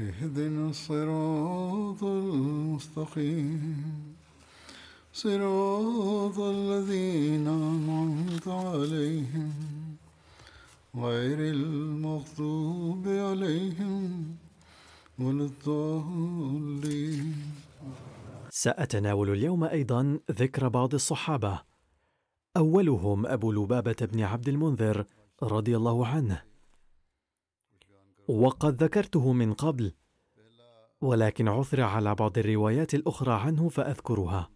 اهدنا الصراط المستقيم. صراط الذين أنعمت عليهم غير المغضوب عليهم ولا الضالين. سأتناول اليوم أيضا ذكر بعض الصحابة. أولهم أبو لبابة بن عبد المنذر رضي الله عنه. وقد ذكرته من قبل ولكن عثر على بعض الروايات الأخرى عنه فأذكرها.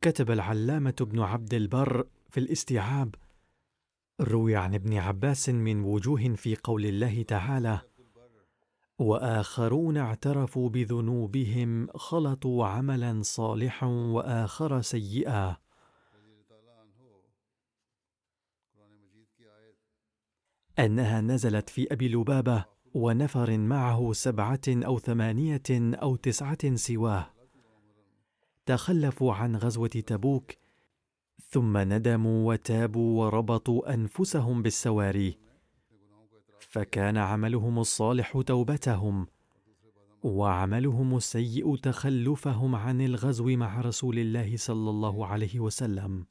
كتب العلامة ابن عبد البر في الاستيعاب روي عن ابن عباس من وجوه في قول الله تعالى وآخرون اعترفوا بذنوبهم خلطوا عملا صالحا وآخر سيئا. أنها نزلت في أبي لبابة ونفر معه سبعة أو ثمانية أو تسعة سواه. تخلفوا عن غزوة تبوك ثم ندموا وتابوا وربطوا أنفسهم بالسواري. فكان عملهم الصالح توبتهم وعملهم السيء تخلفهم عن الغزو مع رسول الله صلى الله عليه وسلم.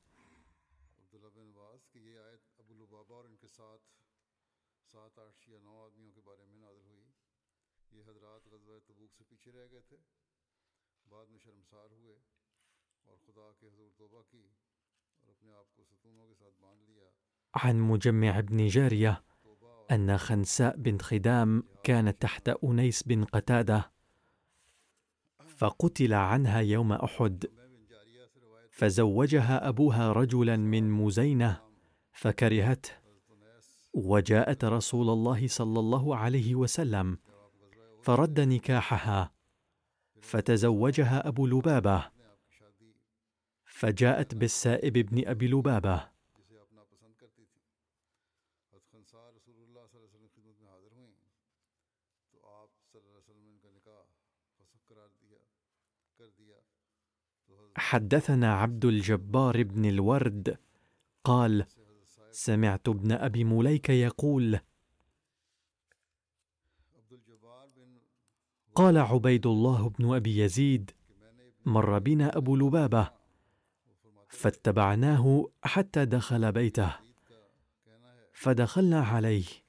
عن مجمع بن جارية أن خنساء بنت خدام كانت تحت أنيس بن قتادة فقتل عنها يوم أحد. فزوجها أبوها رجلا من مزينة فكرهته وجاءت رسول الله صلى الله عليه وسلم فرد نكاحها. فتزوجها أبو لبابة فجاءت بالسائب بن أبي لبابة. حدثنا عبد الجبار بن الورد قال سمعت ابن أبي مليك يقول قال عبيد الله بن أبي يزيد مر بنا أبو لبابة فاتبعناه حتى دخل بيته فدخلنا عليه۔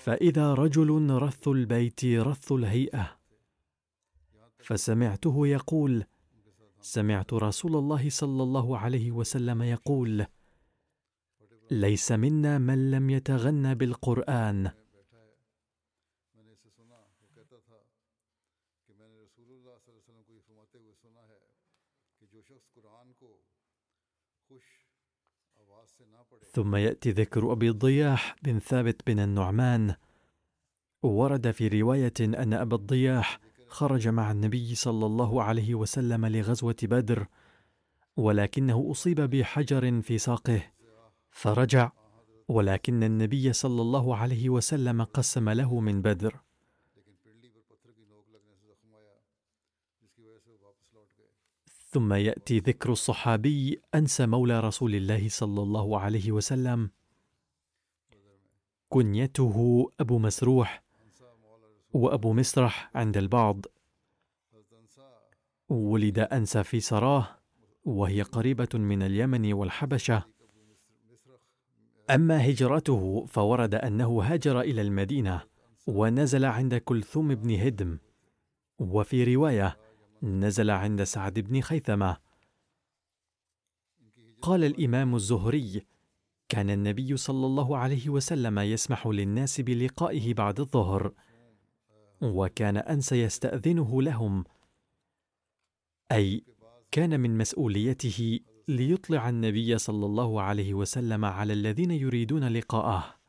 فإذا رجل رث البيت رث الهيئة. فسمعته يقول سمعت رسول الله صلى الله عليه وسلم يقول ليس منا من لم يتغن بالقرآن. ثم يأتي ذكر أبي الضياح بن ثابت بن النعمان. ورد في رواية أن أبا الضياح خرج مع النبي صلى الله عليه وسلم لغزوة بدر ولكنه أصيب بحجر في ساقه فرجع ولكن النبي صلى الله عليه وسلم قسم له من بدر. ثم يأتي ذكر الصحابي انس مولى رسول الله صلى الله عليه وسلم. كنيته أبو مسروح وأبو مسرح عند البعض. ولد أنسى في سراه وهي قريبة من اليمن والحبشة. أما هجرته فورد أنه هاجر إلى المدينة ونزل عند كلثوم بن هدم. وفي رواية نزل عند سعد بن خيثمة. قال الإمام الزهري كان النبي صلى الله عليه وسلم يسمح للناس بلقائه بعد الظهر وكان أنس يستأذنه لهم. أي كان من مسؤوليته ليطلع النبي صلى الله عليه وسلم على الذين يريدون لقاءه.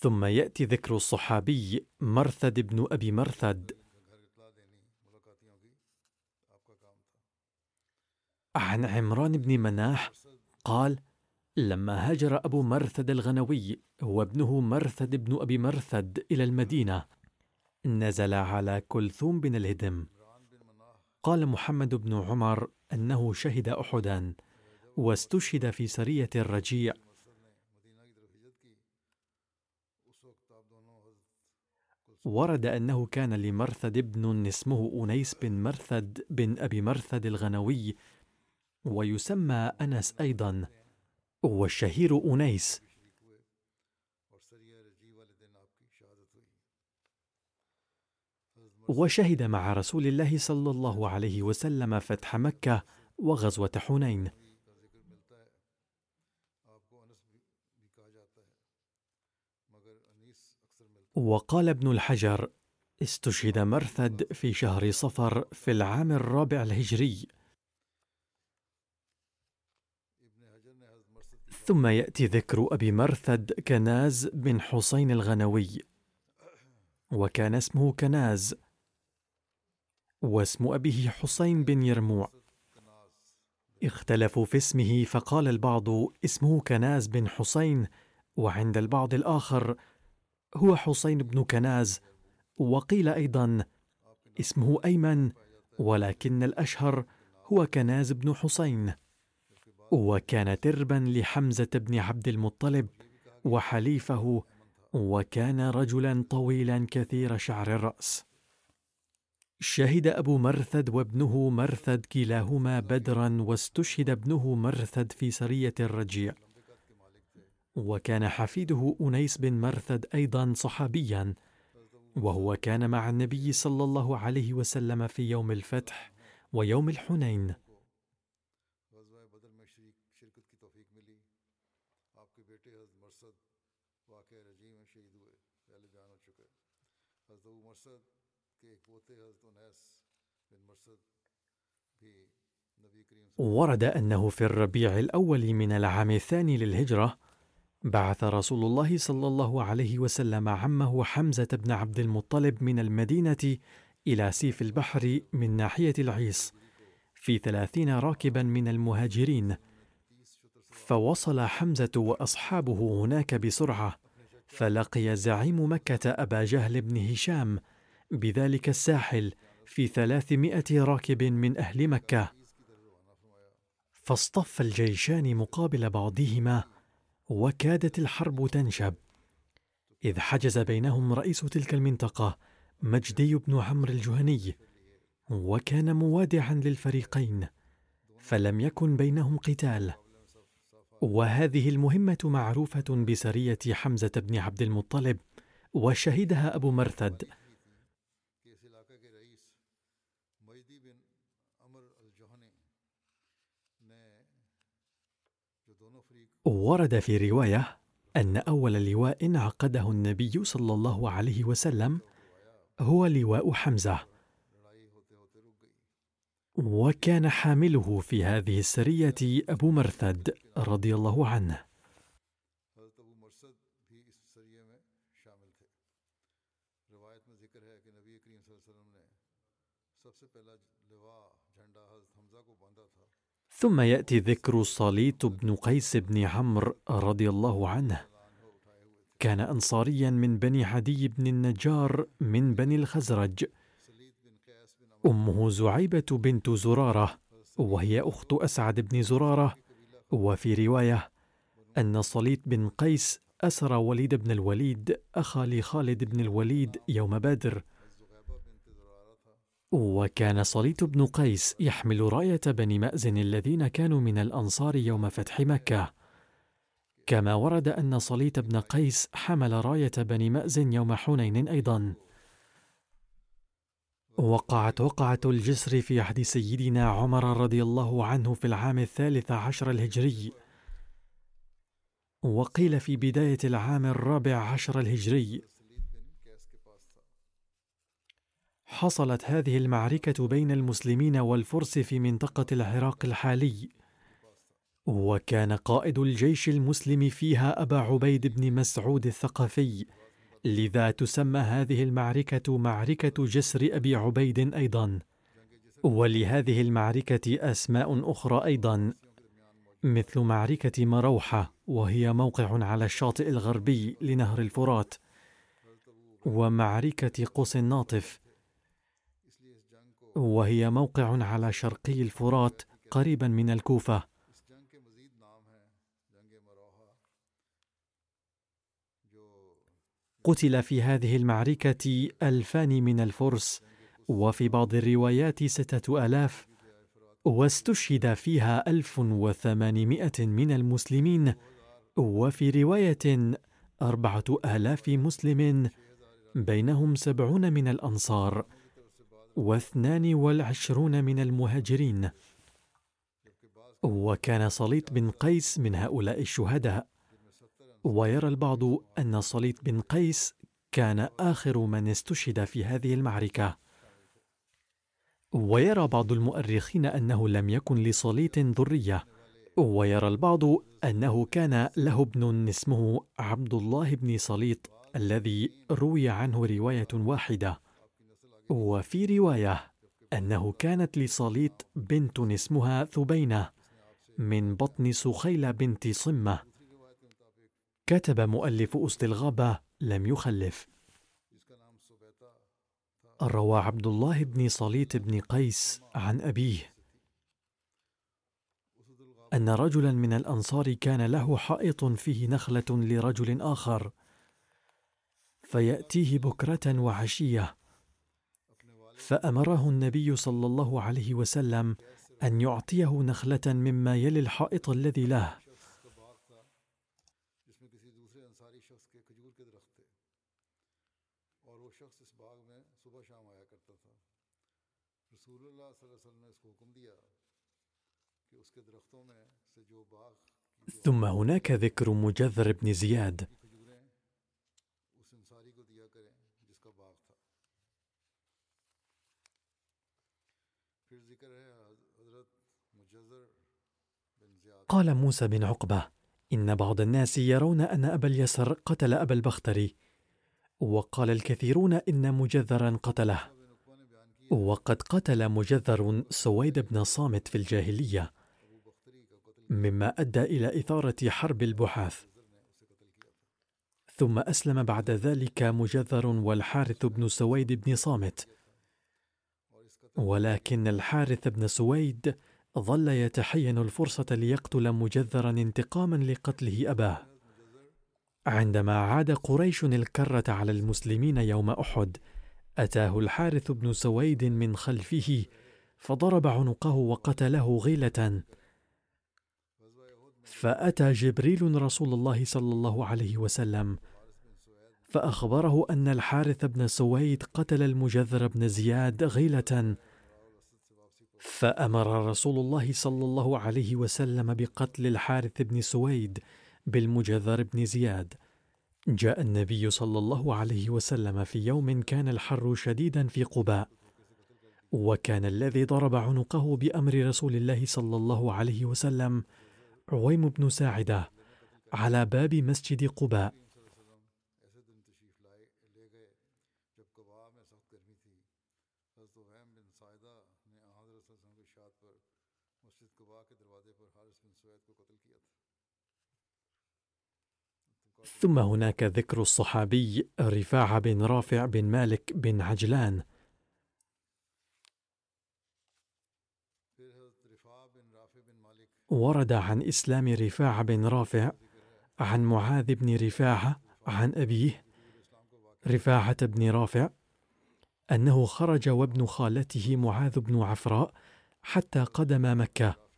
ثم يأتي ذكر الصحابي مرثد بن أبي مرثد. عن عمران بن مناح قال لما هاجر أبو مرثد الغنوي وابنه مرثد بن أبي مرثد إلى المدينة. نزل على كلثوم بن الهدم. قال محمد بن عمر أنه شهد احدا واستشهد في سرية الرجيع. ورد أنه كان لمرثد ابن اسمه أنيس بن مرثد بن أبي مرثد الغنوي ويسمى أنس أيضا والشهير أنيس. وشهد مع رسول الله صلى الله عليه وسلم فتح مكة وغزوة حنين. وقال ابن الحجر استشهد مرثد في شهر صفر في العام الرابع الهجري. ثم يأتي ذكر أبي مرثد كناز بن حسين الغنوي وكان اسمه كناز واسم أبيه حسين بن يرموع. اختلفوا في اسمه فقال البعض اسمه كناز بن حسين وعند البعض الآخر هو حسين بن كناز وقيل أيضا اسمه أيمن ولكن الأشهر هو كناز بن حسين. وكان تربا لحمزة بن عبد المطلب وحليفه وكان رجلا طويلا كثير شعر الرأس. شهد أبو مرثد وابنه مرثد كلاهما بدرا واستشهد ابنه مرثد في سرية الرجيع. وكان حفيده أنيس بن مرثد أيضا صحابيا وهو كان مع النبي صلى الله عليه وسلم في يوم الفتح ويوم الحنين. ورد أنه في الربيع الأول من العام الثاني للهجرة بعث رسول الله صلى الله عليه وسلم عمه حمزة بن عبد المطلب من المدينة إلى سيف البحر من ناحية العيص في ثلاثين راكبا من المهاجرين. فوصل حمزة وأصحابه هناك بسرعة فلقي زعيم مكة أبا جهل بن هشام بذلك الساحل في ثلاثمائة راكب من أهل مكة. فاصطف الجيشان مقابل بعضهما وكادت الحرب تنشب. إذ حجز بينهم رئيس تلك المنطقة مجدي بن عمرو الجهني وكان موادعا للفريقين فلم يكن بينهم قتال. وهذه المهمة معروفة بسرية حمزة بن عبد المطلب وشهدها أبو مرثد. ورد في رواية أن أول لواء عقده النبي صلى الله عليه وسلم هو لواء حمزة. وكان حامله في هذه السرية أبو مرثد رضي الله عنه. ثم يأتي ذكر صليت بن قيس بن عمرو رضي الله عنه. كان انصاريا من بني عدي بن النجار من بني الخزرج. أمه زعيبة بنت زرارة وهي أخت أسعد بن زرارة. وفي رواية أن صليت بن قيس أسر وليد بن الوليد أخا لخالد بن الوليد يوم بدر. وكان صليت بن قيس يحمل راية بني مأزن الذين كانوا من الأنصار يوم فتح مكة. كما ورد أن صليت بن قيس حمل راية بني مأزن يوم حنين أيضا. وقعت وقعة الجسر في عهد سيدنا عمر رضي الله عنه في العام الثالث عشر الهجري. وقيل في بداية العام الرابع عشر الهجري حصلت هذه المعركة بين المسلمين والفرس في منطقة العراق الحالي. وكان قائد الجيش المسلم فيها أبا عبيد بن مسعود الثقفي. لذا تسمى هذه المعركة معركة جسر أبي عبيد أيضا. ولهذه المعركة أسماء أخرى أيضا. مثل معركة مروحة وهي موقع على الشاطئ الغربي لنهر الفرات. ومعركة قوس الناطف وهي موقع على شرقي الفرات قريبا من الكوفة. قتل في هذه المعركة ألفان من الفرس وفي بعض الروايات ستة آلاف واستشهد فيها ألف وثمانمائة من المسلمين وفي رواية أربعة آلاف مسلم بينهم سبعون من الأنصار. واثنان والعشرون من المهاجرين. وكان صليط بن قيس من هؤلاء الشهداء. ويرى البعض أن صليط بن قيس كان آخر من استشهد في هذه المعركة. ويرى بعض المؤرخين أنه لم يكن لصليط ذرية. ويرى البعض أنه كان له ابن اسمه عبد الله بن صليط الذي روي عنه رواية واحدة. وفي رواية أنه كانت لصليط بنت اسمها ثبينة من بطن سخيلة بنت صمة. كتب مؤلف أسد الغابة لم يخلف. روى عبد الله بن صليط بن قيس عن أبيه. أن رجلا من الأنصار كان له حائط فيه نخلة لرجل آخر فيأتيه بكرة وعشية. فأمره النبي صلى الله عليه وسلم أن يعطيه نخلة مما يلي الحائط الذي له. ثم هناك ذكر مجذر بن زياد قال موسى بن عقبة إن بعض الناس يرون أن أبا اليسر قتل أبا البختري وقال الكثيرون إن مجذرا قتله. وقد قتل مجذر سويد بن صامت في الجاهلية مما أدى إلى إثارة حرب البحاث. ثم أسلم بعد ذلك مجذر والحارث بن سويد بن صامت ولكن الحارث بن سويد ظل يتحين الفرصة ليقتل مجذرا انتقاما لقتله أباه. عندما عاد قريش الكرة على المسلمين يوم أحد أتاه الحارث بن سويد من خلفه فضرب عنقه وقتله غيلة. فأتى جبريل رسول الله صلى الله عليه وسلم فأخبره أن الحارث بن سويد قتل المجذر بن زياد غيلة. فأمر رسول الله صلى الله عليه وسلم بقتل الحارث بن سويد بالمجذر بن زياد. جاء النبي صلى الله عليه وسلم في يوم كان الحر شديدا في قباء وكان الذي ضرب عنقه بأمر رسول الله صلى الله عليه وسلم عويم بن ساعدة على باب مسجد قباء. ثم هناك ذكر الصحابي رفاعة بن رافع بن مالك بن عجلان. ورد عن إسلام رفاعة بن رافع عن معاذ بن رفاعة عن أبيه رفاعة بن رافع أنه خرج وابن خالته معاذ بن عفراء حتى قدم مكة.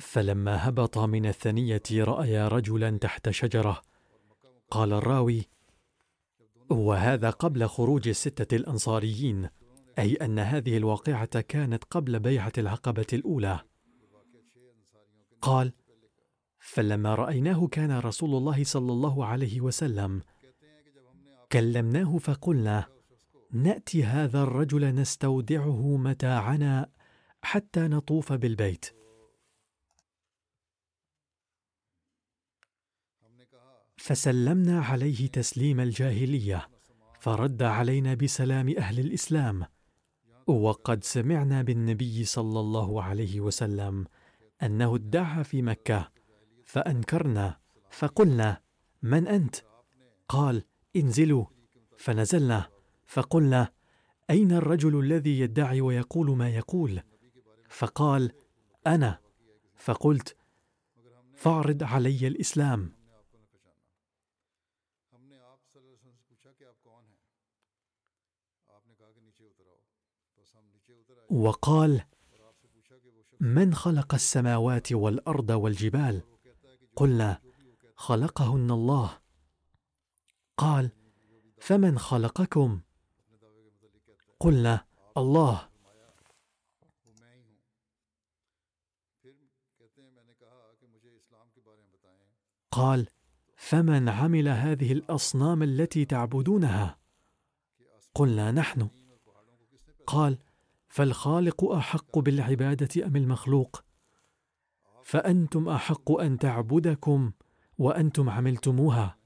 فلما هبط من الثنية رأيا رجلا تحت شجرة. قال الراوي وهذا قبل خروج الستة الأنصاريين أي أن هذه الواقعة كانت قبل بيعة العقبه الأولى. قال فلما رأيناه كان رسول الله صلى الله عليه وسلم. كلمناه فقلنا نأتي هذا الرجل نستودعه متاعنا حتى نطوف بالبيت. فسلمنا عليه تسليم الجاهلية فرد علينا بسلام أهل الإسلام. وقد سمعنا بالنبي صلى الله عليه وسلم أنه ادعى في مكة فأنكرنا فقلنا من أنت؟ قال انزلوا. فنزلنا فقلنا أين الرجل الذي يدعي ويقول ما يقول؟ فقال أنا. فقلت فاعرض علي الإسلام. وقال من خلق السماوات والأرض والجبال؟ قلنا خلقهن الله. قال فمن خلقكم؟ قلنا الله. قال فمن عمل هذه الأصنام التي تعبدونها؟ قلنا نحن. قال فالخالق أحق بالعبادة أم المخلوق؟ فأنتم أحق أن تعبدكم وأنتم عملتموها.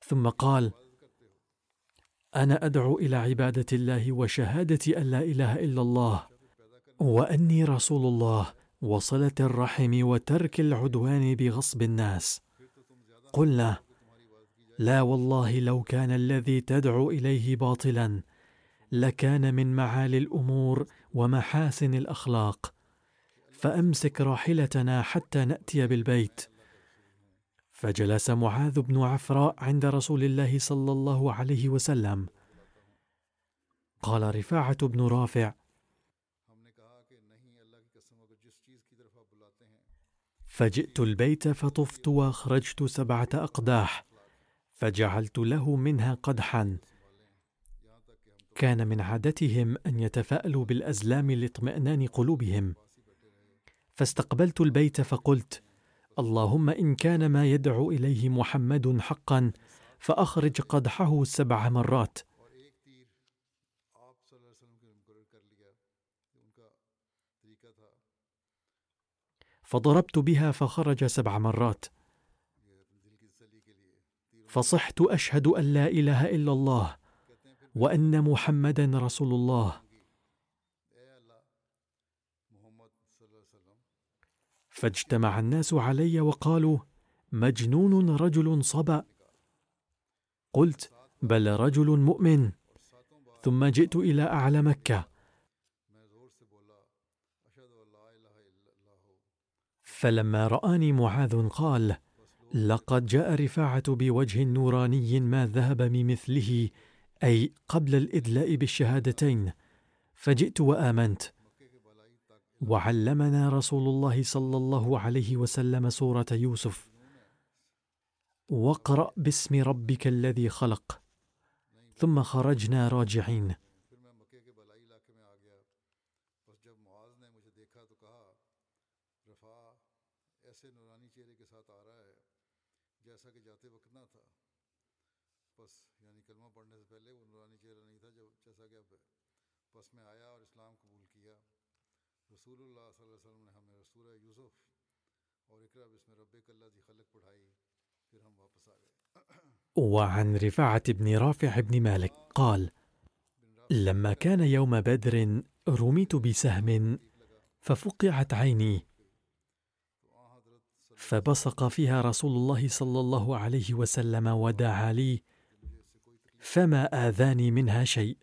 ثم قال أنا أدعو إلى عبادة الله وشهادة أن لا إله إلا الله وأني رسول الله وصلة الرحم وترك العدوان بغصب الناس. قلنا لا والله لو كان الذي تدعو إليه باطلا لكان من معالي الأمور ومحاسن الأخلاق. فأمسك راحلتنا حتى نأتي بالبيت. فجلس معاذ بن عفراء عند رسول الله صلى الله عليه وسلم. قال رفاعة بن رافع فجئت البيت فطفت وأخرجت سبعة أقداح. فجعلت له منها قدحا. كان من عادتهم أن يتفاءلوا بالأزلام لاطمئنان قلوبهم. فاستقبلت البيت فقلت اللهم إن كان ما يدعو إليه محمد حقا فأخرج قدحه سبع مرات. فضربت بها فخرج سبع مرات. فصحت أشهد أن لا إله إلا الله وأن محمدا رسول الله. فاجتمع الناس علي وقالوا مجنون رجل صبا. قلت بل رجل مؤمن. ثم جئت إلى أعلى مكة. فلما رآني معاذ قال لقد جاء رفاعة بوجه نوراني ما ذهب بمثله أي قبل الإدلاء بالشهادتين فجئت وآمنت. وعلمنا رسول الله صلى الله عليه وسلم سورة يوسف. واقرأ باسم ربك الذي خلق. ثم خرجنا راجعين. وعن رفاعة بن رافع بن مالك قال: لما كان يوم بدر رميت بسهم ففقعت عيني فبصق فيها رسول الله صلى الله عليه وسلم ودعا لي فما آذاني منها شيء؟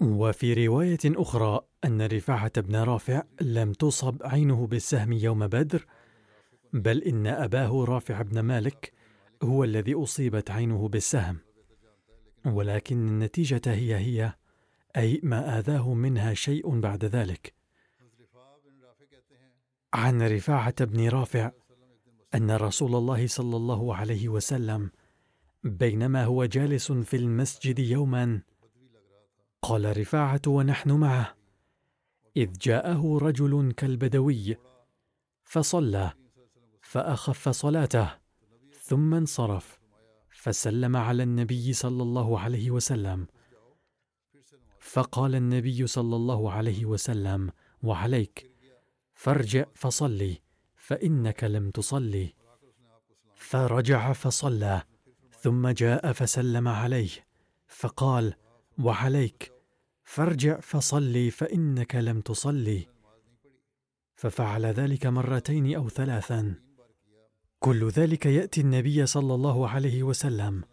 وفي رواية أخرى أن رفاعة بن رافع لم تصب عينه بالسهم يوم بدر بل إن أباه رافع بن مالك هو الذي أصيبت عينه بالسهم. ولكن النتيجة هي هي أي ما آذاه منها شيء بعد ذلك. عن رفاعة بن رافع أن رسول الله صلى الله عليه وسلم بينما هو جالس في المسجد يوما قال رفاعة ونحن معه إذ جاءه رجل كالبدوي فصلى فأخف صلاته ثم انصرف فسلم على النبي صلى الله عليه وسلم. فقال النبي صلى الله عليه وسلم وعليك فارجع فصلي. فإنك لم تصلي. فرجع فصلى ثم جاء فسلم عليه فقال وعليك. فارجع فصلي فإنك لم تصلي. ففعل ذلك مرتين أو ثلاثا. كل ذلك يأتي النبي صلى الله عليه وسلم.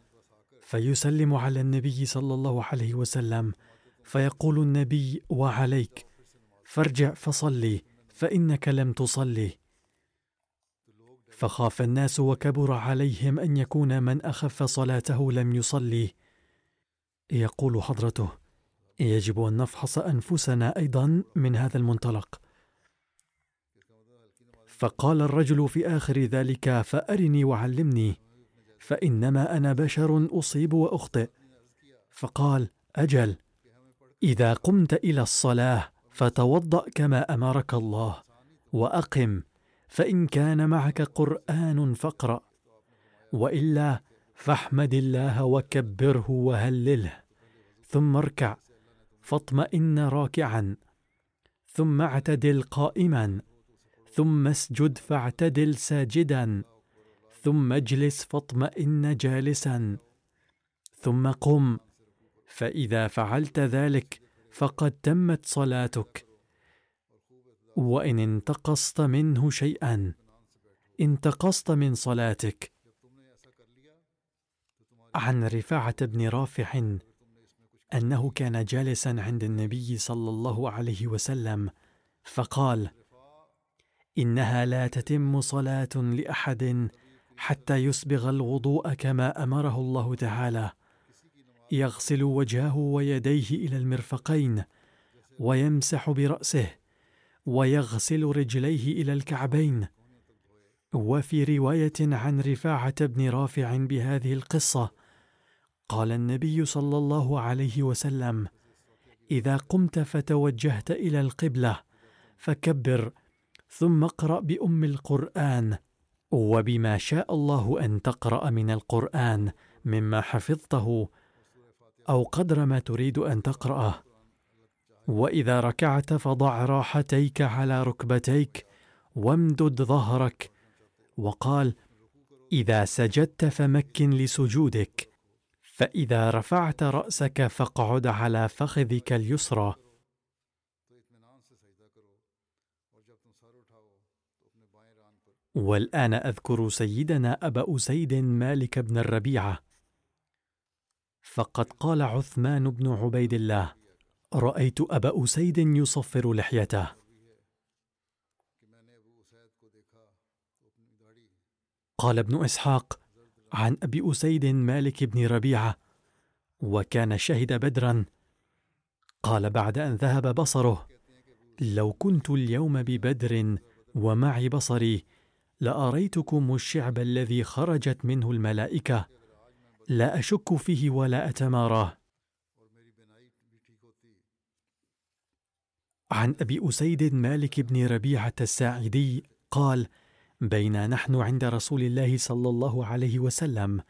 فيسلم على النبي صلى الله عليه وسلم فيقول النبي وعليك. فارجع فصلي فإنك لم تصلي. فخاف الناس وكبر عليهم أن يكون من أخف صلاته لم يصلي. يقول حضرته يجب أن نفحص أنفسنا أيضا من هذا المنطلق. فقال الرجل في آخر ذلك فأرني وعلمني فإنما أنا بشر أصيب وأخطئ. فقال أجل إذا قمت إلى الصلاة فتوضأ كما أمرك الله وأقم فإن كان معك قرآن فاقرأ وإلا فاحمد الله وكبره وهلله ثم اركع فاطمئن راكعا ثم اعتدل قائما ثم اسجد فاعتدل ساجدا ثم اجلس فاطمئن جالسا ثم قم فإذا فعلت ذلك فقد تمت صلاتك. وإن انتقصت منه شيئا. انتقصت من صلاتك. عن رفاعة بن رافع أنه كان جالسا عند النبي صلى الله عليه وسلم فقال إنها لا تتم صلاة لأحد حتى يسبغ الوضوء كما أمره الله تعالى. يغسل وجهه ويديه إلى المرفقين ويمسح برأسه. ويغسل رجليه إلى الكعبين. وفي رواية عن رفاعة بن رافع بهذه القصة قال النبي صلى الله عليه وسلم إذا قمت فتوجهت إلى القبلة فكبر ثم اقرأ بأم القرآن. وبما شاء الله أن تقرأ من القرآن مما حفظته أو قدر ما تريد أن تقرأه. وإذا ركعت فضع راحتيك على ركبتيك وامدد ظهرك وقال إذا سجدت فمكن لسجودك فإذا رفعت رأسك فاقعد على فخذك اليسرى. والآن أذكر سيدنا أبا أسيد مالك بن الربيعة. فقد قال عثمان بن عبيد الله رأيت أبا أسيد يصفر لحيته. قال ابن إسحاق عن أبي أسيد مالك بن ربيعة وكان شهد بدرا. قال بعد أن ذهب بصره لو كنت اليوم ببدر ومعي بصري لأريتكم الشعب الذي خرجت منه الملائكة. لا أشك فيه ولا أتماراه. عن أبي أسيد مالك بن ربيعة الساعدي قال بين نحن عند رسول الله صلى الله عليه وسلم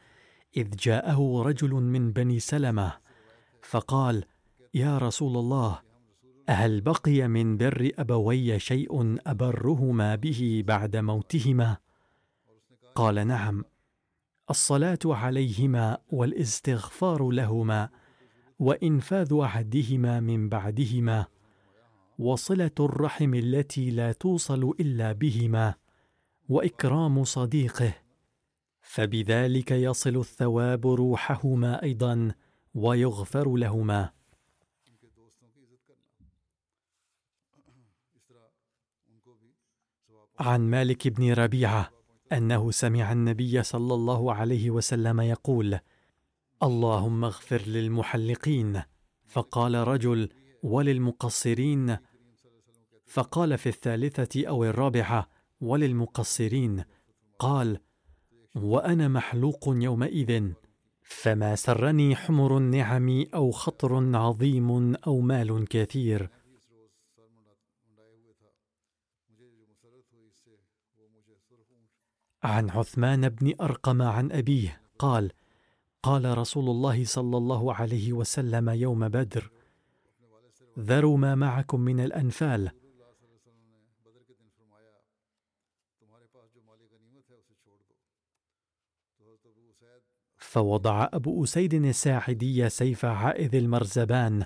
إذ جاءه رجل من بني سلمة فقال يا رسول الله هل بقي من بر أبوي شيء أبرهما به بعد موتهما قال نعم الصلاة عليهما والإستغفار لهما وإنفاذ عهدهما من بعدهما وصلة الرحم التي لا توصل إلا بهما وإكرام صديقه. فبذلك يصل الثواب روحهما أيضا ويغفر لهما. عن مالك بن ربيعة أنه سمع النبي صلى الله عليه وسلم يقول اللهم اغفر للمحلقين فقال رجل وللمقصرين فقال في الثالثة أو الرابعة وللمقصرين قال وأنا محلوق يومئذ فما سرني حمر النعم أو خطر عظيم أو مال كثير. عن عثمان بن أرقم عن أبيه قال قال رسول الله صلى الله عليه وسلم يوم بدر ذروا ما معكم من الأنفال فوضع أبو أسيد الساعدي سيف عائذ المرزبان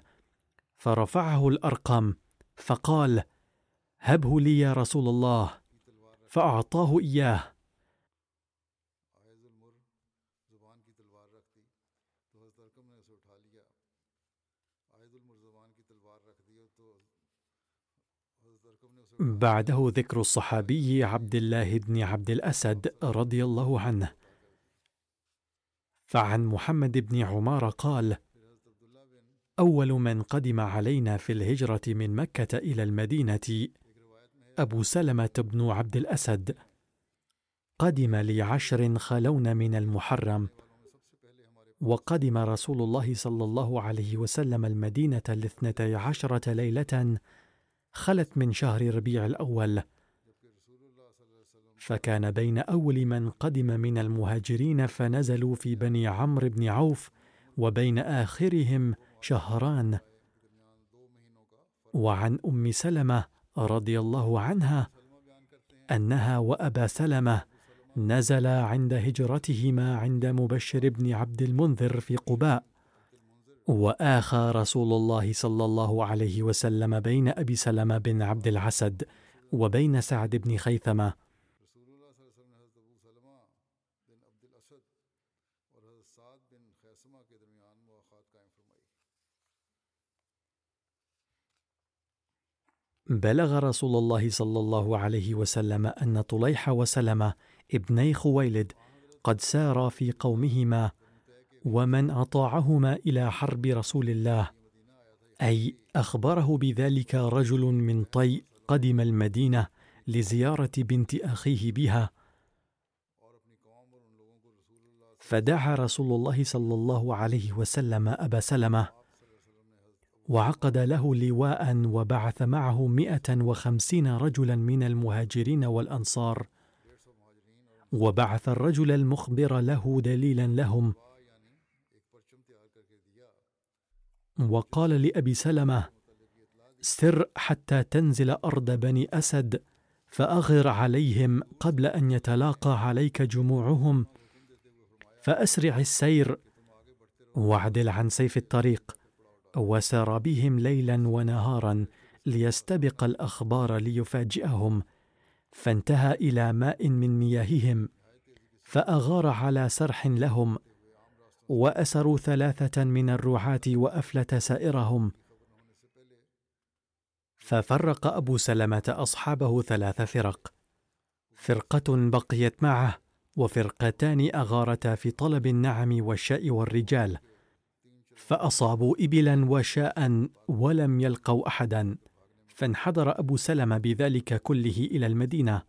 فرفعه الارقم فقال هبه لي يا رسول الله. فأعطاه إياه. بعده ذكر الصحابي عبد الله بن عبد الأسد رضي الله عنه. فعن محمد بن عمار قال أول من قدم علينا في الهجرة من مكة إلى المدينة أبو سلمة بن عبد الأسد. قدم لعشر خلون من المحرم وقدم رسول الله صلى الله عليه وسلم المدينة لاثنتي عشرة ليلة خلت من شهر ربيع الأول. فكان بين أول من قدم من المهاجرين فنزلوا في بني عمرو بن عوف وبين آخرهم شهران. وعن أم سلمة رضي الله عنها أنها وأبا سلمة نزلا عند هجرتهما عند مبشر بن عبد المنذر في قباء. وآخى رسول الله صلى الله عليه وسلم بين أبي سلمة بن عبد العسد وبين سعد بن خيثمة بلغ رسول الله صلى الله عليه وسلم ان طليح وسلمه ابني خويلد قد سارا في قومهما ومن اطاعهما إلى حرب رسول الله اي اخبره بذلك رجل من طي قدم المدينة لزياره بنت اخيه بها فدعا رسول الله صلى الله عليه وسلم أبا سلمة وعقد له لواء وبعث معه مئة وخمسين رجلا من المهاجرين والأنصار وبعث الرجل المخبر له دليلا لهم. وقال لأبي سلمة سر حتى تنزل أرض بني أسد فأغر عليهم قبل أن يتلاقى عليك جموعهم فأسرع السير واعدل عن سيف الطريق وسار بهم ليلا ونهارا ليستبق الأخبار ليفاجئهم فانتهى إلى ماء من مياههم فأغار على سرح لهم وأسروا ثلاثة من الرعاة وأفلت سائرهم. ففرق أبو سلمة أصحابه ثلاث فرق. فرقة بقيت معه وفرقتان أغارتا في طلب النعم والشاء والرجال فأصابوا إبلا وشاء ولم يلقوا أحدا فانحدر أبو سلمة بذلك كله إلى المدينة.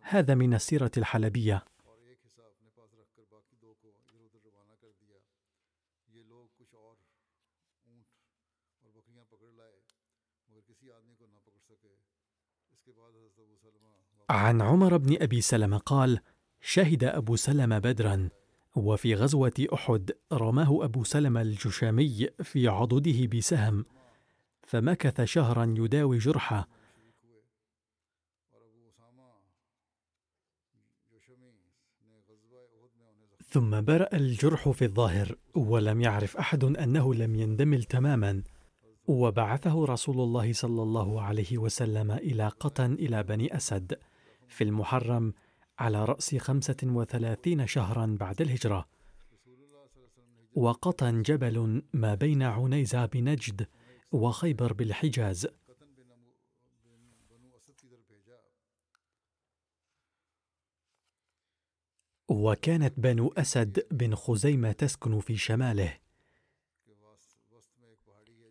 هذا من السيرة الحلبية. عن عمر بن أبي سلمة قال شهد أبو سلمة بدرا وفي غزوة أحد رماه أبو سلمة الجشامي في عضده بسهم فمكث شهرا يداوي جرحه. ثم برأ الجرح في الظاهر ولم يعرف أحد أنه لم يندمل تماما. وبعثه رسول الله صلى الله عليه وسلم إلى قطن إلى بني أسد في المحرم على رأس خمسة وثلاثين شهرا بعد الهجرة. وقطن جبل ما بين عنيزة بنجد وخيبر بالحجاز. وكانت بنو أسد بن خزيمة تسكن في شماله.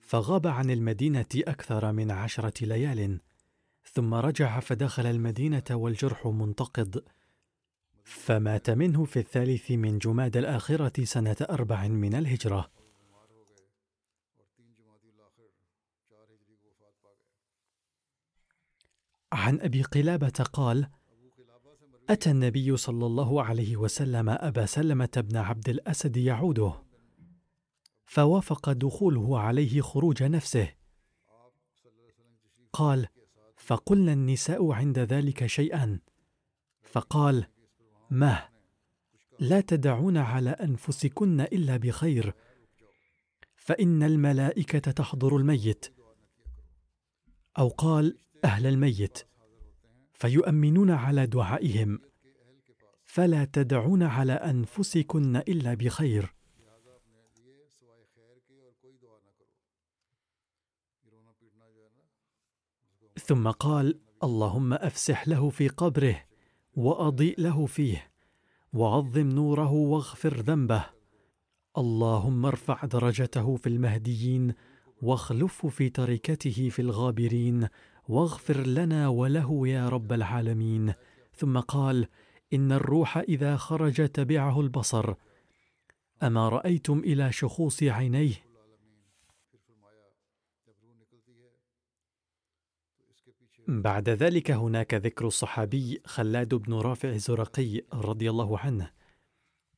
فغاب عن المدينة أكثر من عشرة ليال ثم رجع فدخل المدينة والجرح منتقض. فمات منه في الثالث من جماد الآخرة سنة أربع من الهجرة. عن أبي قلابة قال أتى النبي صلى الله عليه وسلم أبا سلمة بن عبد الأسد يعوده فوافق دخوله عليه خروج نفسه. قال فقلنا النساء عند ذلك شيئا. فقال ما? لا تدعون على أنفسكن إلا بخير. فإن الملائكة تحضر الميت. أو قال أهل الميت. فيؤمنون على دعائهم. فلا تدعون على أنفسكن إلا بخير. ثم قال اللهم أفسح له في قبره. وأضيء له فيه وعظم نوره واغفر ذنبه. اللهم ارفع درجته في المهديين واخلفه في تركته في الغابرين واغفر لنا وله يا رب العالمين. ثم قال إن الروح إذا خرج تبعه البصر. أما رأيتم إلى شخوص عينيه؟ بعد ذلك هناك ذكر الصحابي خلاد بن رافع الزرقي رضي الله عنه.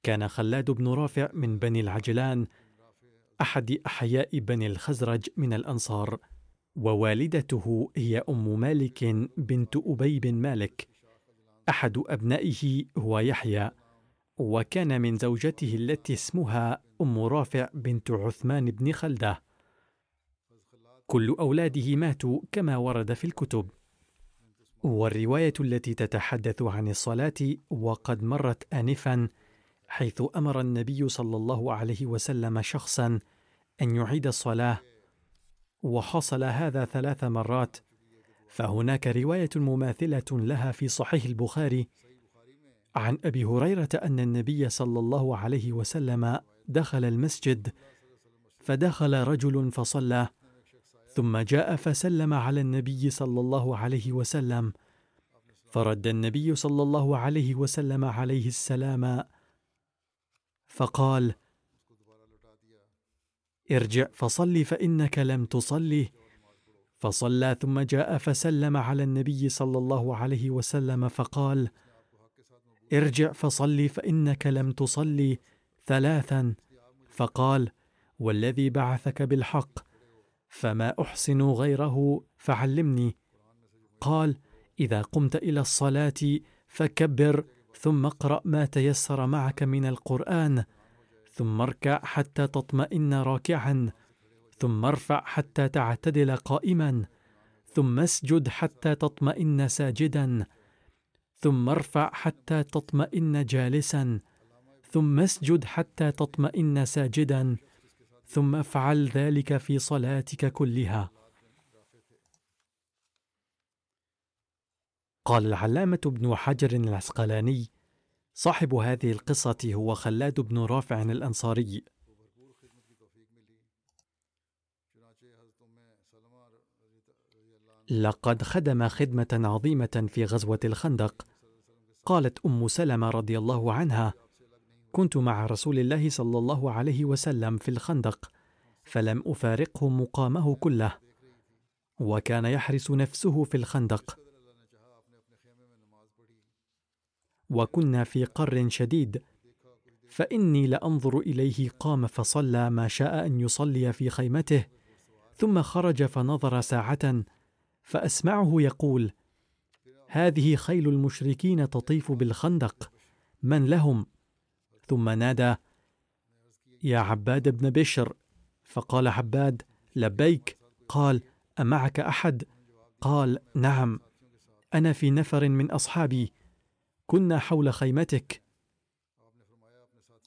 كان خلاد بن رافع من بني العجلان أحد أحياء بني الخزرج من الأنصار ووالدته هي أم مالك بنت أبي بن مالك. أحد أبنائه هو يحيى وكان من زوجته التي اسمها أم رافع بنت عثمان بن خلدة. كل أولاده ماتوا كما ورد في الكتب. والرواية التي تتحدث عن الصلاة وقد مرت انفا حيث أمر النبي صلى الله عليه وسلم شخصا أن يعيد الصلاة وحصل هذا ثلاث مرات. فهناك رواية مماثلة لها في صحيح البخاري عن أبي هريرة أن النبي صلى الله عليه وسلم دخل المسجد فدخل رجل فصلى. ثم جاء فسلم على النبي صلى الله عليه وسلم. فرد النبي صلى الله عليه وسلم عليه السلام فقال ارجع فصل فإنك لم تصلي فصلى ثم جاء فسلم على النبي صلى الله عليه وسلم فقال ارجع فصل فإنك لم تصلي ثلاثا. فقال والذي بعثك بالحق فما أحسن غيره فعلمني. قال إذا قمت إلى الصلاة فكبر ثم اقرأ ما تيسر معك من القرآن ثم اركع حتى تطمئن راكعا ثم ارفع حتى تعتدل قائما ثم اسجد حتى تطمئن ساجدا ثم ارفع حتى تطمئن جالسا ثم اسجد حتى تطمئن ساجدا. ثم افعل ذلك في صلاتك كلها. قال العلامة ابن حجر العسقلاني صاحب هذه القصة هو خلاد بن رافع الأنصاري. لقد خدم خدمة عظيمة في غزوة الخندق. قالت أم سلمة رضي الله عنها كنت مع رسول الله صلى الله عليه وسلم في الخندق فلم أفارقه مقامه كله. وكان يحرس نفسه في الخندق. وكنا في قر شديد. فإني لأنظر إليه قام فصلى ما شاء أن يصلي في خيمته ثم خرج فنظر ساعة فأسمعه يقول هذه خيل المشركين تطيف بالخندق من لهم؟ ثم نادى يا عباد بن بشر. فقال عباد لبيك. قال أمعك أحد؟ قال نعم. أنا في نفر من أصحابي. كنا حول خيمتك.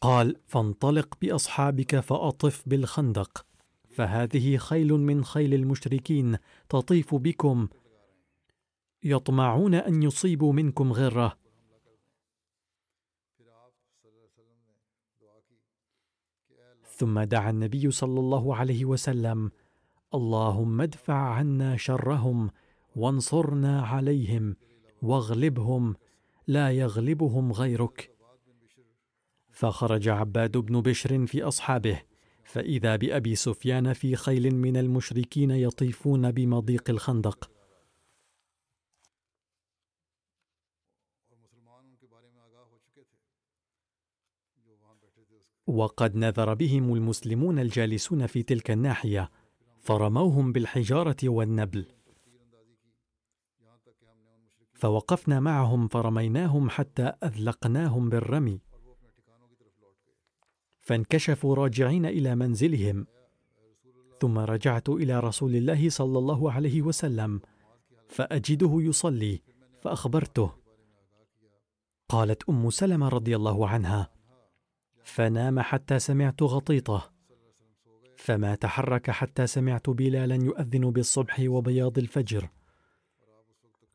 قال فانطلق بأصحابك فأطف بالخندق. فهذه خيل من خيل المشركين تطيف بكم. يطمعون أن يصيبوا منكم غرة. ثم دعا النبي صلى الله عليه وسلم اللهم ادفع عنا شرهم وانصرنا عليهم واغلبهم لا يغلبهم غيرك. فخرج عباد بن بشر في أصحابه فإذا بأبي سفيان في خيل من المشركين يطيفون بمضيق الخندق. وقد نذر بهم المسلمون الجالسون في تلك الناحية فرموهم بالحجارة والنبل. فوقفنا معهم فرميناهم حتى أذلقناهم بالرمي. فانكشفوا راجعين إلى منزلهم. ثم رجعت إلى رسول الله صلى الله عليه وسلم فأجده يصلي فأخبرته. قالت أم سلمة رضي الله عنها فنام حتى سمعت غطيطة. فما تحرك حتى سمعت بلالا يؤذن بالصبح وبياض الفجر.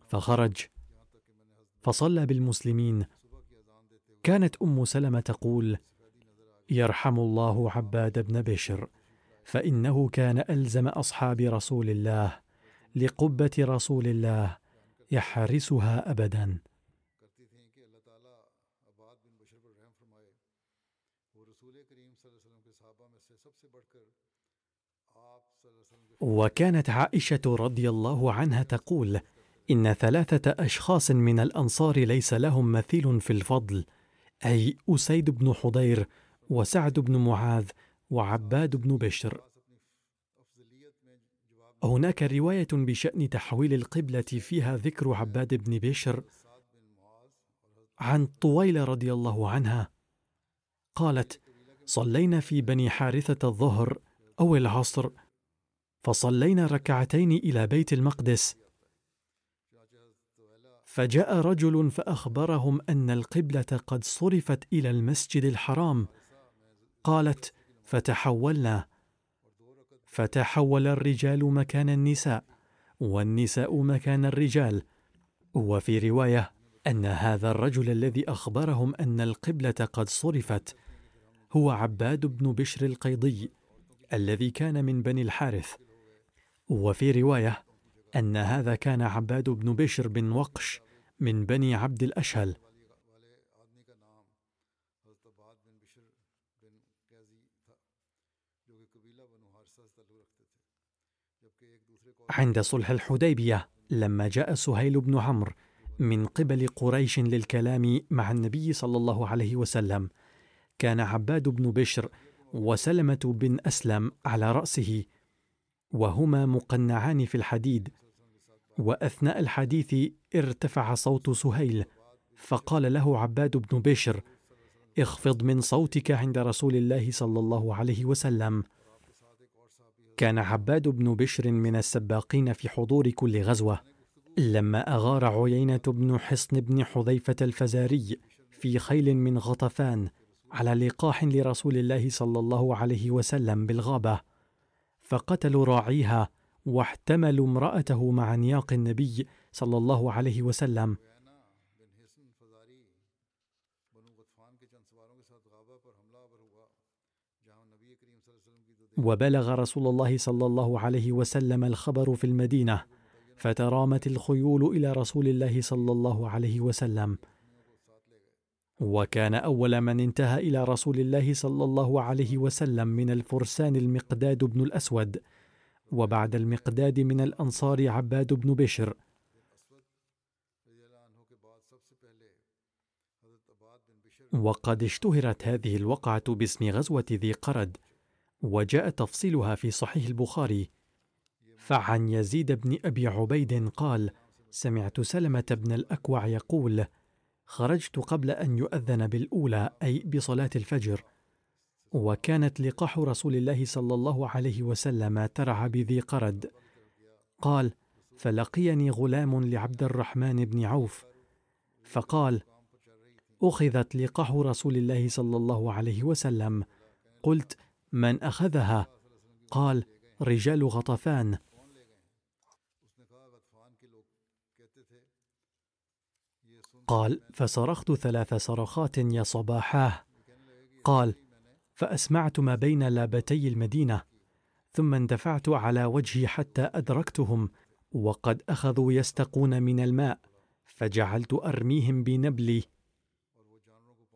فخرج. فصلى بالمسلمين. كانت أم سلمة تقول يرحم الله عباد بن بشر فإنه كان ألزم أصحاب رسول الله لقبة رسول الله يحرسها ابدا. وكانت عائشة رضي الله عنها تقول إن ثلاثة أشخاص من الأنصار ليس لهم مثيل في الفضل أي أسيد بن حضير وسعد بن معاذ وعباد بن بشر. هناك رواية بشأن تحويل القبلة فيها ذكر عباد بن بشر عن طويلة رضي الله عنها. قالت صلينا في بني حارثة الظهر أو العصر فصلينا ركعتين إلى بيت المقدس. فجاء رجل فأخبرهم أن القبلة قد صرفت إلى المسجد الحرام. قالت فتحولنا. فتحول الرجال مكان النساء والنساء مكان الرجال. وفي رواية أن هذا الرجل الذي أخبرهم أن القبلة قد صرفت هو عباد بن بشر القيضي الذي كان من بني الحارث. وفي رواية أن هذا كان عباد بن بشر بن وقش من بني عبد الأشهل. عند صلح الحديبية لما جاء سهيل بن عمرو من قبل قريش للكلام مع النبي صلى الله عليه وسلم كان عباد بن بشر وسلمة بن أسلم على رأسه وهما مقنعان في الحديد. وأثناء الحديث ارتفع صوت سهيل فقال له عباد بن بشر اخفض من صوتك عند رسول الله صلى الله عليه وسلم. كان عباد بن بشر من السباقين في حضور كل غزوة. لما أغار عيينة بن حصن بن حذيفة الفزاري في خيل من غطفان على لقاح لرسول الله صلى الله عليه وسلم بالغابة. فقتلوا راعيها واحتملوا امرأته مع نياق النبي صلى الله عليه وسلم. وبلغ رسول الله صلى الله عليه وسلم الخبر في المدينة فترامت الخيول إلى رسول الله صلى الله عليه وسلم. وكان أول من انتهى إلى رسول الله صلى الله عليه وسلم من الفرسان المقداد بن الأسود وبعد المقداد من الأنصار عباد بن بشر. وقد اشتهرت هذه الوقعة باسم غزوة ذي قرد وجاء تفصيلها في صحيح البخاري. فعن يزيد بن أبي عبيد قال سمعت سلمة بن الأكوع يقول خرجت قبل أن يؤذن بالأولى أي بصلاة الفجر. وكانت لقاح رسول الله صلى الله عليه وسلم ترعى بذي قرد. قال فلقيني غلام لعبد الرحمن بن عوف. فقال أخذت لقاح رسول الله صلى الله عليه وسلم. قلت من أخذها؟ قال رجال غطفان. قال فصرخت ثلاث صرخات يا صباحاه. قال فأسمعت ما بين لابتي المدينة ثم اندفعت على وجهي حتى أدركتهم وقد أخذوا يستقون من الماء فجعلت أرميهم بنبلي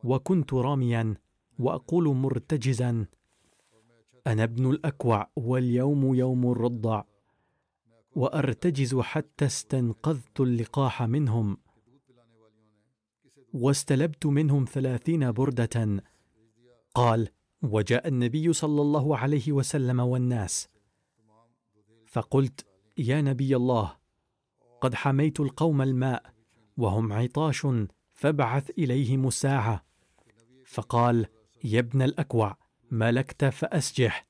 وكنت راميا وأقول مرتجزا أنا ابن الأكوع واليوم يوم الرضع وأرتجز حتى استنقذت اللقاح منهم. واستلبت منهم ثلاثين بردة. قال وجاء النبي صلى الله عليه وسلم والناس. فقلت يا نبي الله قد حميت القوم الماء وهم عطاش فابعث إليهم الساعة. فقال يا ابن الأكوع ملكت فأسجح.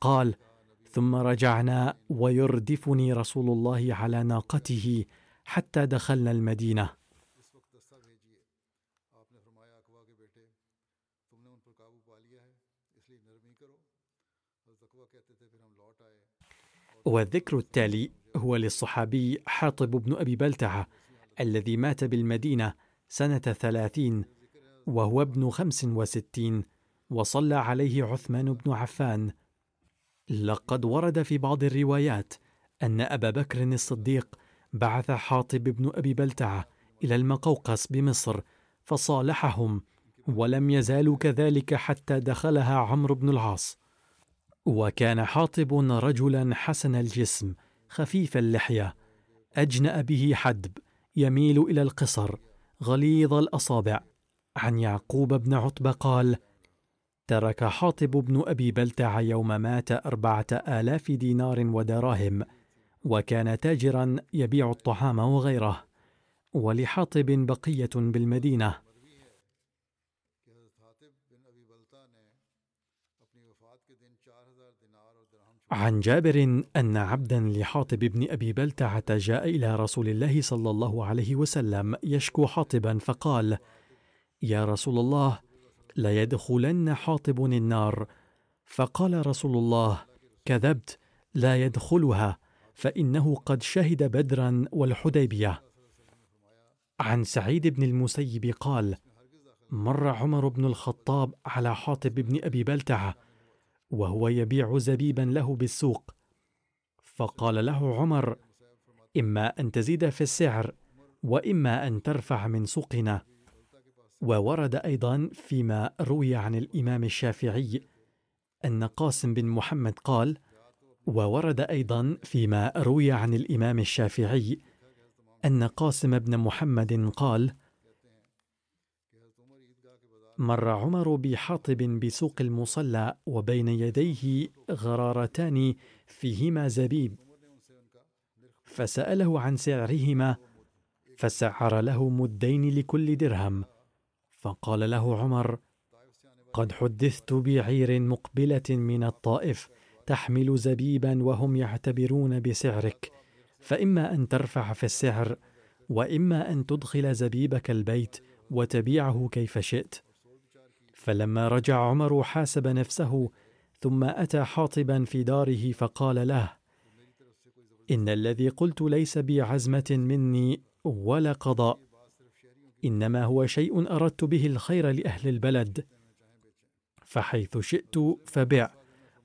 قال ثم رجعنا ويردفني رسول الله على ناقته حتى دخلنا المدينة. والذكر التالي هو للصحابي حاطب بن أبي بلتعة الذي مات بالمدينة سنة ثلاثين وهو ابن خمس وستين وصلى عليه عثمان بن عفان. لقد ورد في بعض الروايات أن أبا بكر الصديق بعث حاطب بن أبي بلتعة إلى المقوقس بمصر فصالحهم ولم يزالوا كذلك حتى دخلها عمرو بن العاص. وكان حاطب رجلا حسن الجسم خفيف اللحية. أجنأ به حدب يميل إلى القصر غليظ الأصابع. عن يعقوب بن عتبة قال ترك حاطب بن أبي بلتع يوم مات أربعة آلاف دينار ودراهم وكان تاجرا يبيع الطعام وغيره. ولحاطب بقية بالمدينة. عن جابر أن عبدا لحاطب بن أبي بلتعة جاء إلى رسول الله صلى الله عليه وسلم يشكو حاطبا فقال يا رسول الله ليدخلن حاطب النار. فقال رسول الله كذبت لا يدخلها فإنه قد شهد بدرا والحديبية. عن سعيد بن المسيب قال مر عمر بن الخطاب على حاطب بن أبي بلتعة وهو يبيع زبيبا له بالسوق. فقال له عمر إما أن تزيد في السعر وإما أن ترفع من سوقنا. وورد أيضا فيما روي عن الإمام الشافعي أن قاسم بن محمد قال وورد أيضا فيما روي عن الإمام الشافعي أن قاسم بن محمد قال مر عمر بحاطب بسوق المصلى وبين يديه غرارتان فيهما زبيب. فسأله عن سعرهما فسعر له مدين لكل درهم. فقال له عمر قد حدثت بعير مقبلة من الطائف تحمل زبيبا وهم يعتبرون بسعرك. فإما أن ترفع في السعر وإما أن تدخل زبيبك البيت وتبيعه كيف شئت. فلما رجع عمر حاسب نفسه ثم أتى حاطبا في داره فقال له إن الذي قلت ليس بي عزمه مني ولا قضاء إنما هو شيء أردت به الخير لأهل البلد. فحيث شئت فبع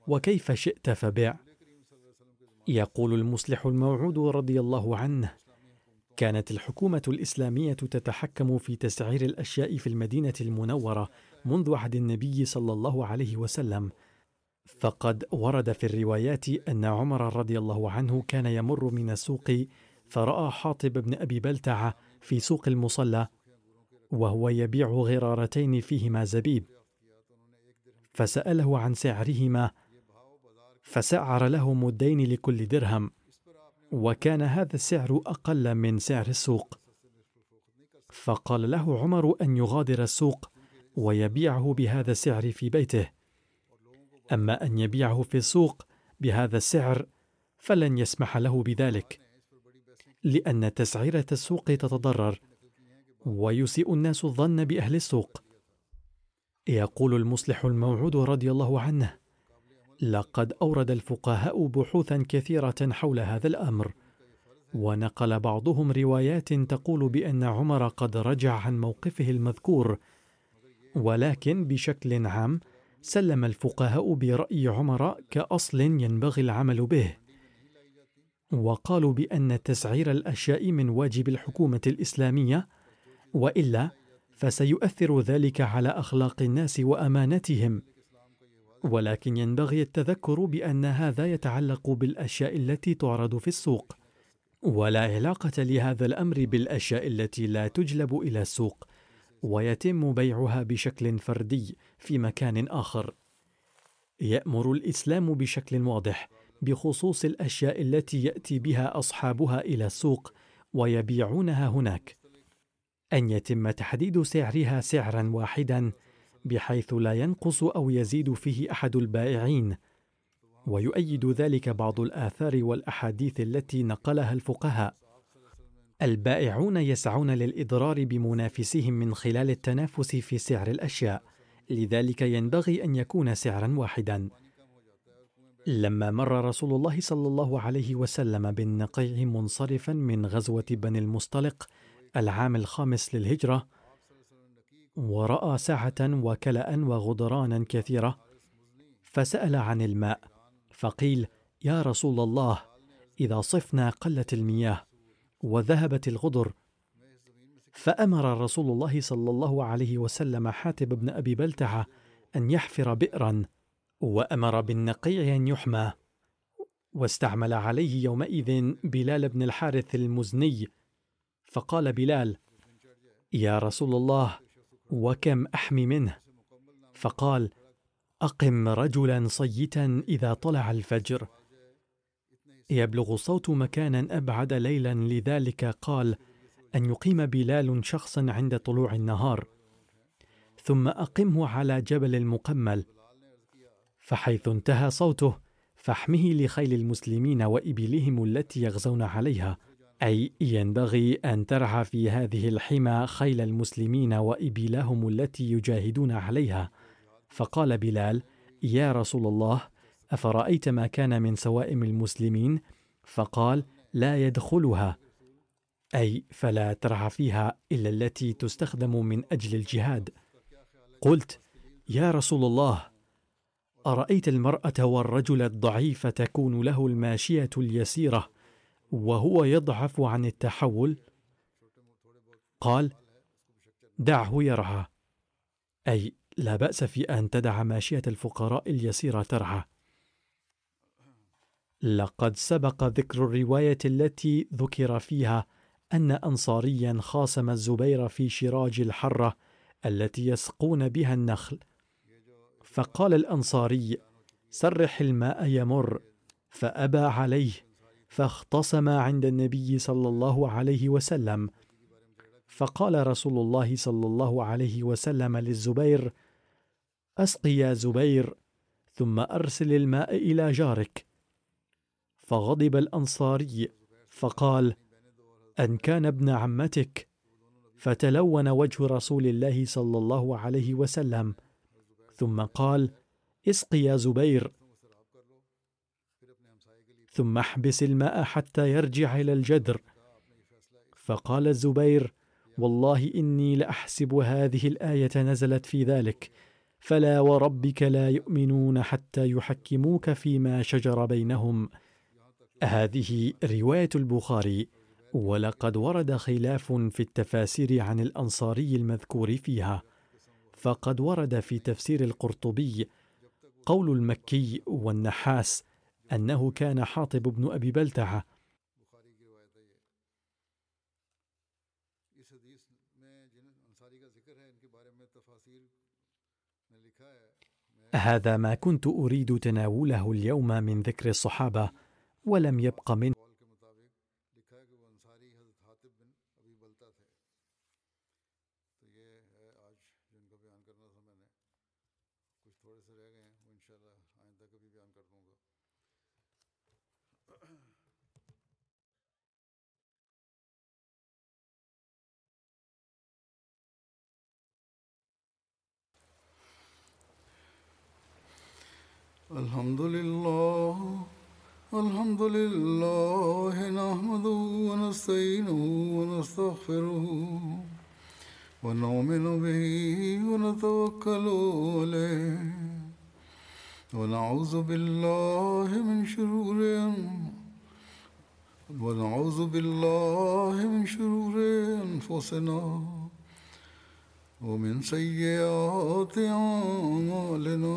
وكيف شئت فبع. يقول المصلح الموعود رضي الله عنه كانت الحكومة الإسلامية تتحكم في تسعير الأشياء في المدينة المنورة منذ عهد النبي صلى الله عليه وسلم. فقد ورد في الروايات أن عمر رضي الله عنه كان يمر من السوق فرأى حاطب بن أبي بلتعة في سوق المصلى وهو يبيع غرارتين فيهما زبيب. فسأله عن سعرهما فسعر له مدين لكل درهم وكان هذا السعر أقل من سعر السوق. فقال له عمر أن يغادر السوق ويبيعه بهذا السعر في بيته. أما أن يبيعه في السوق بهذا السعر فلن يسمح له بذلك لأن تسعيره السوق تتضرر ويسيء الناس الظن بأهل السوق. يقول المصلح الموعود رضي الله عنه لقد أورد الفقهاء بحوثا كثيرة حول هذا الأمر ونقل بعضهم روايات تقول بأن عمر قد رجع عن موقفه المذكور ولكن بشكل عام سلم الفقهاء برأي عمر كأصل ينبغي العمل به. وقالوا بأن تسعير الأشياء من واجب الحكومة الإسلامية وإلا فسيؤثر ذلك على أخلاق الناس وأمانتهم. ولكن ينبغي التذكر بأن هذا يتعلق بالأشياء التي تعرض في السوق. ولا علاقة لهذا الأمر بالأشياء التي لا تجلب إلى السوق. ويتم بيعها بشكل فردي في مكان آخر. يأمر الإسلام بشكل واضح بخصوص الأشياء التي يأتي بها أصحابها إلى السوق ويبيعونها هناك. أن يتم تحديد سعرها سعرا واحدا بحيث لا ينقص أو يزيد فيه أحد البائعين. ويؤيد ذلك بعض الآثار والأحاديث التي نقلها الفقهاء. البائعون يسعون للإضرار بمنافسهم من خلال التنافس في سعر الأشياء لذلك ينبغي أن يكون سعرا واحدا. لما مر رسول الله صلى الله عليه وسلم بالنقيع منصرفا من غزوة بني المصطلق العام الخامس للهجرة ورأى سعه وكلا وغدرانا كثيرة فسأل عن الماء فقيل يا رسول الله إذا صفنا قلت المياه. وذهبت الغدر فأمر رسول الله صلى الله عليه وسلم حاتب بن أبي بلتعة أن يحفر بئرا وأمر بالنقيع أن يحمى واستعمل عليه يومئذ بلال بن الحارث المزني. فقال بلال يا رسول الله وكم أحمي منه؟ فقال أقم رجلا صيتا إذا طلع الفجر. يبلغ صوت مكانا أبعد ليلا لذلك قال أن يقيم بلال شخصا عند طلوع النهار. ثم أقمه على جبل المقمل فحيث انتهى صوته فاحمه لخيل المسلمين وابلهم التي يغزون عليها. أي ينبغي أن ترعى في هذه الحمى خيل المسلمين وإبلهم التي يجاهدون عليها. فقال بلال يا رسول الله أفرأيت ما كان من سوائم المسلمين؟ فقال لا يدخلها. أي فلا ترعى فيها إلا التي تستخدم من أجل الجهاد. قلت يا رسول الله أرأيت المرأة والرجل الضعيف تكون له الماشية اليسيرة وهو يضعف عن التحول؟ قال دعه يرعى أي لا بأس في أن تدع ماشية الفقراء اليسيرة ترعى لقد سبق ذكر الرواية التي ذكر فيها أن انصاريا خاصم الزبير في شراج الحرة التي يسقون بها النخل. فقال الأنصاري سرح الماء يمر فأبى عليه فاختصم عند النبي صلى الله عليه وسلم. فقال رسول الله صلى الله عليه وسلم للزبير اسق يا زبير ثم أرسل الماء إلى جارك. فغضب الأنصاري فقال أن كان ابن عمتك. فتلون وجه رسول الله صلى الله عليه وسلم. ثم قال اسق يا زبير. ثم احبس الماء حتى يرجع إلى الجدر. فقال الزبير والله إني لأحسب هذه الآية نزلت في ذلك فلا وربك لا يؤمنون حتى يحكموك فيما شجر بينهم. هذه رواية البخاري ولقد ورد خلاف في التفاسير عن الأنصاري المذكور فيها فقد ورد في تفسير القرطبي قول المكي والنحاس أنه كان حاطب بن أبي بلتعة. هذا ما كنت أريد تناوله اليوم من ذكر الصحابة ولم يبق من الحمد لله الحمد لله نحمده ونستعينه ونستغفره ونؤمن به ونتوكل عليه ونعوذ بالله من شرور ونعوذ بالله من شرور أنفسنا ومن سيئات أعمالنا.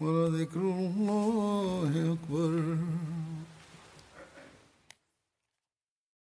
ولذكر الله أكبر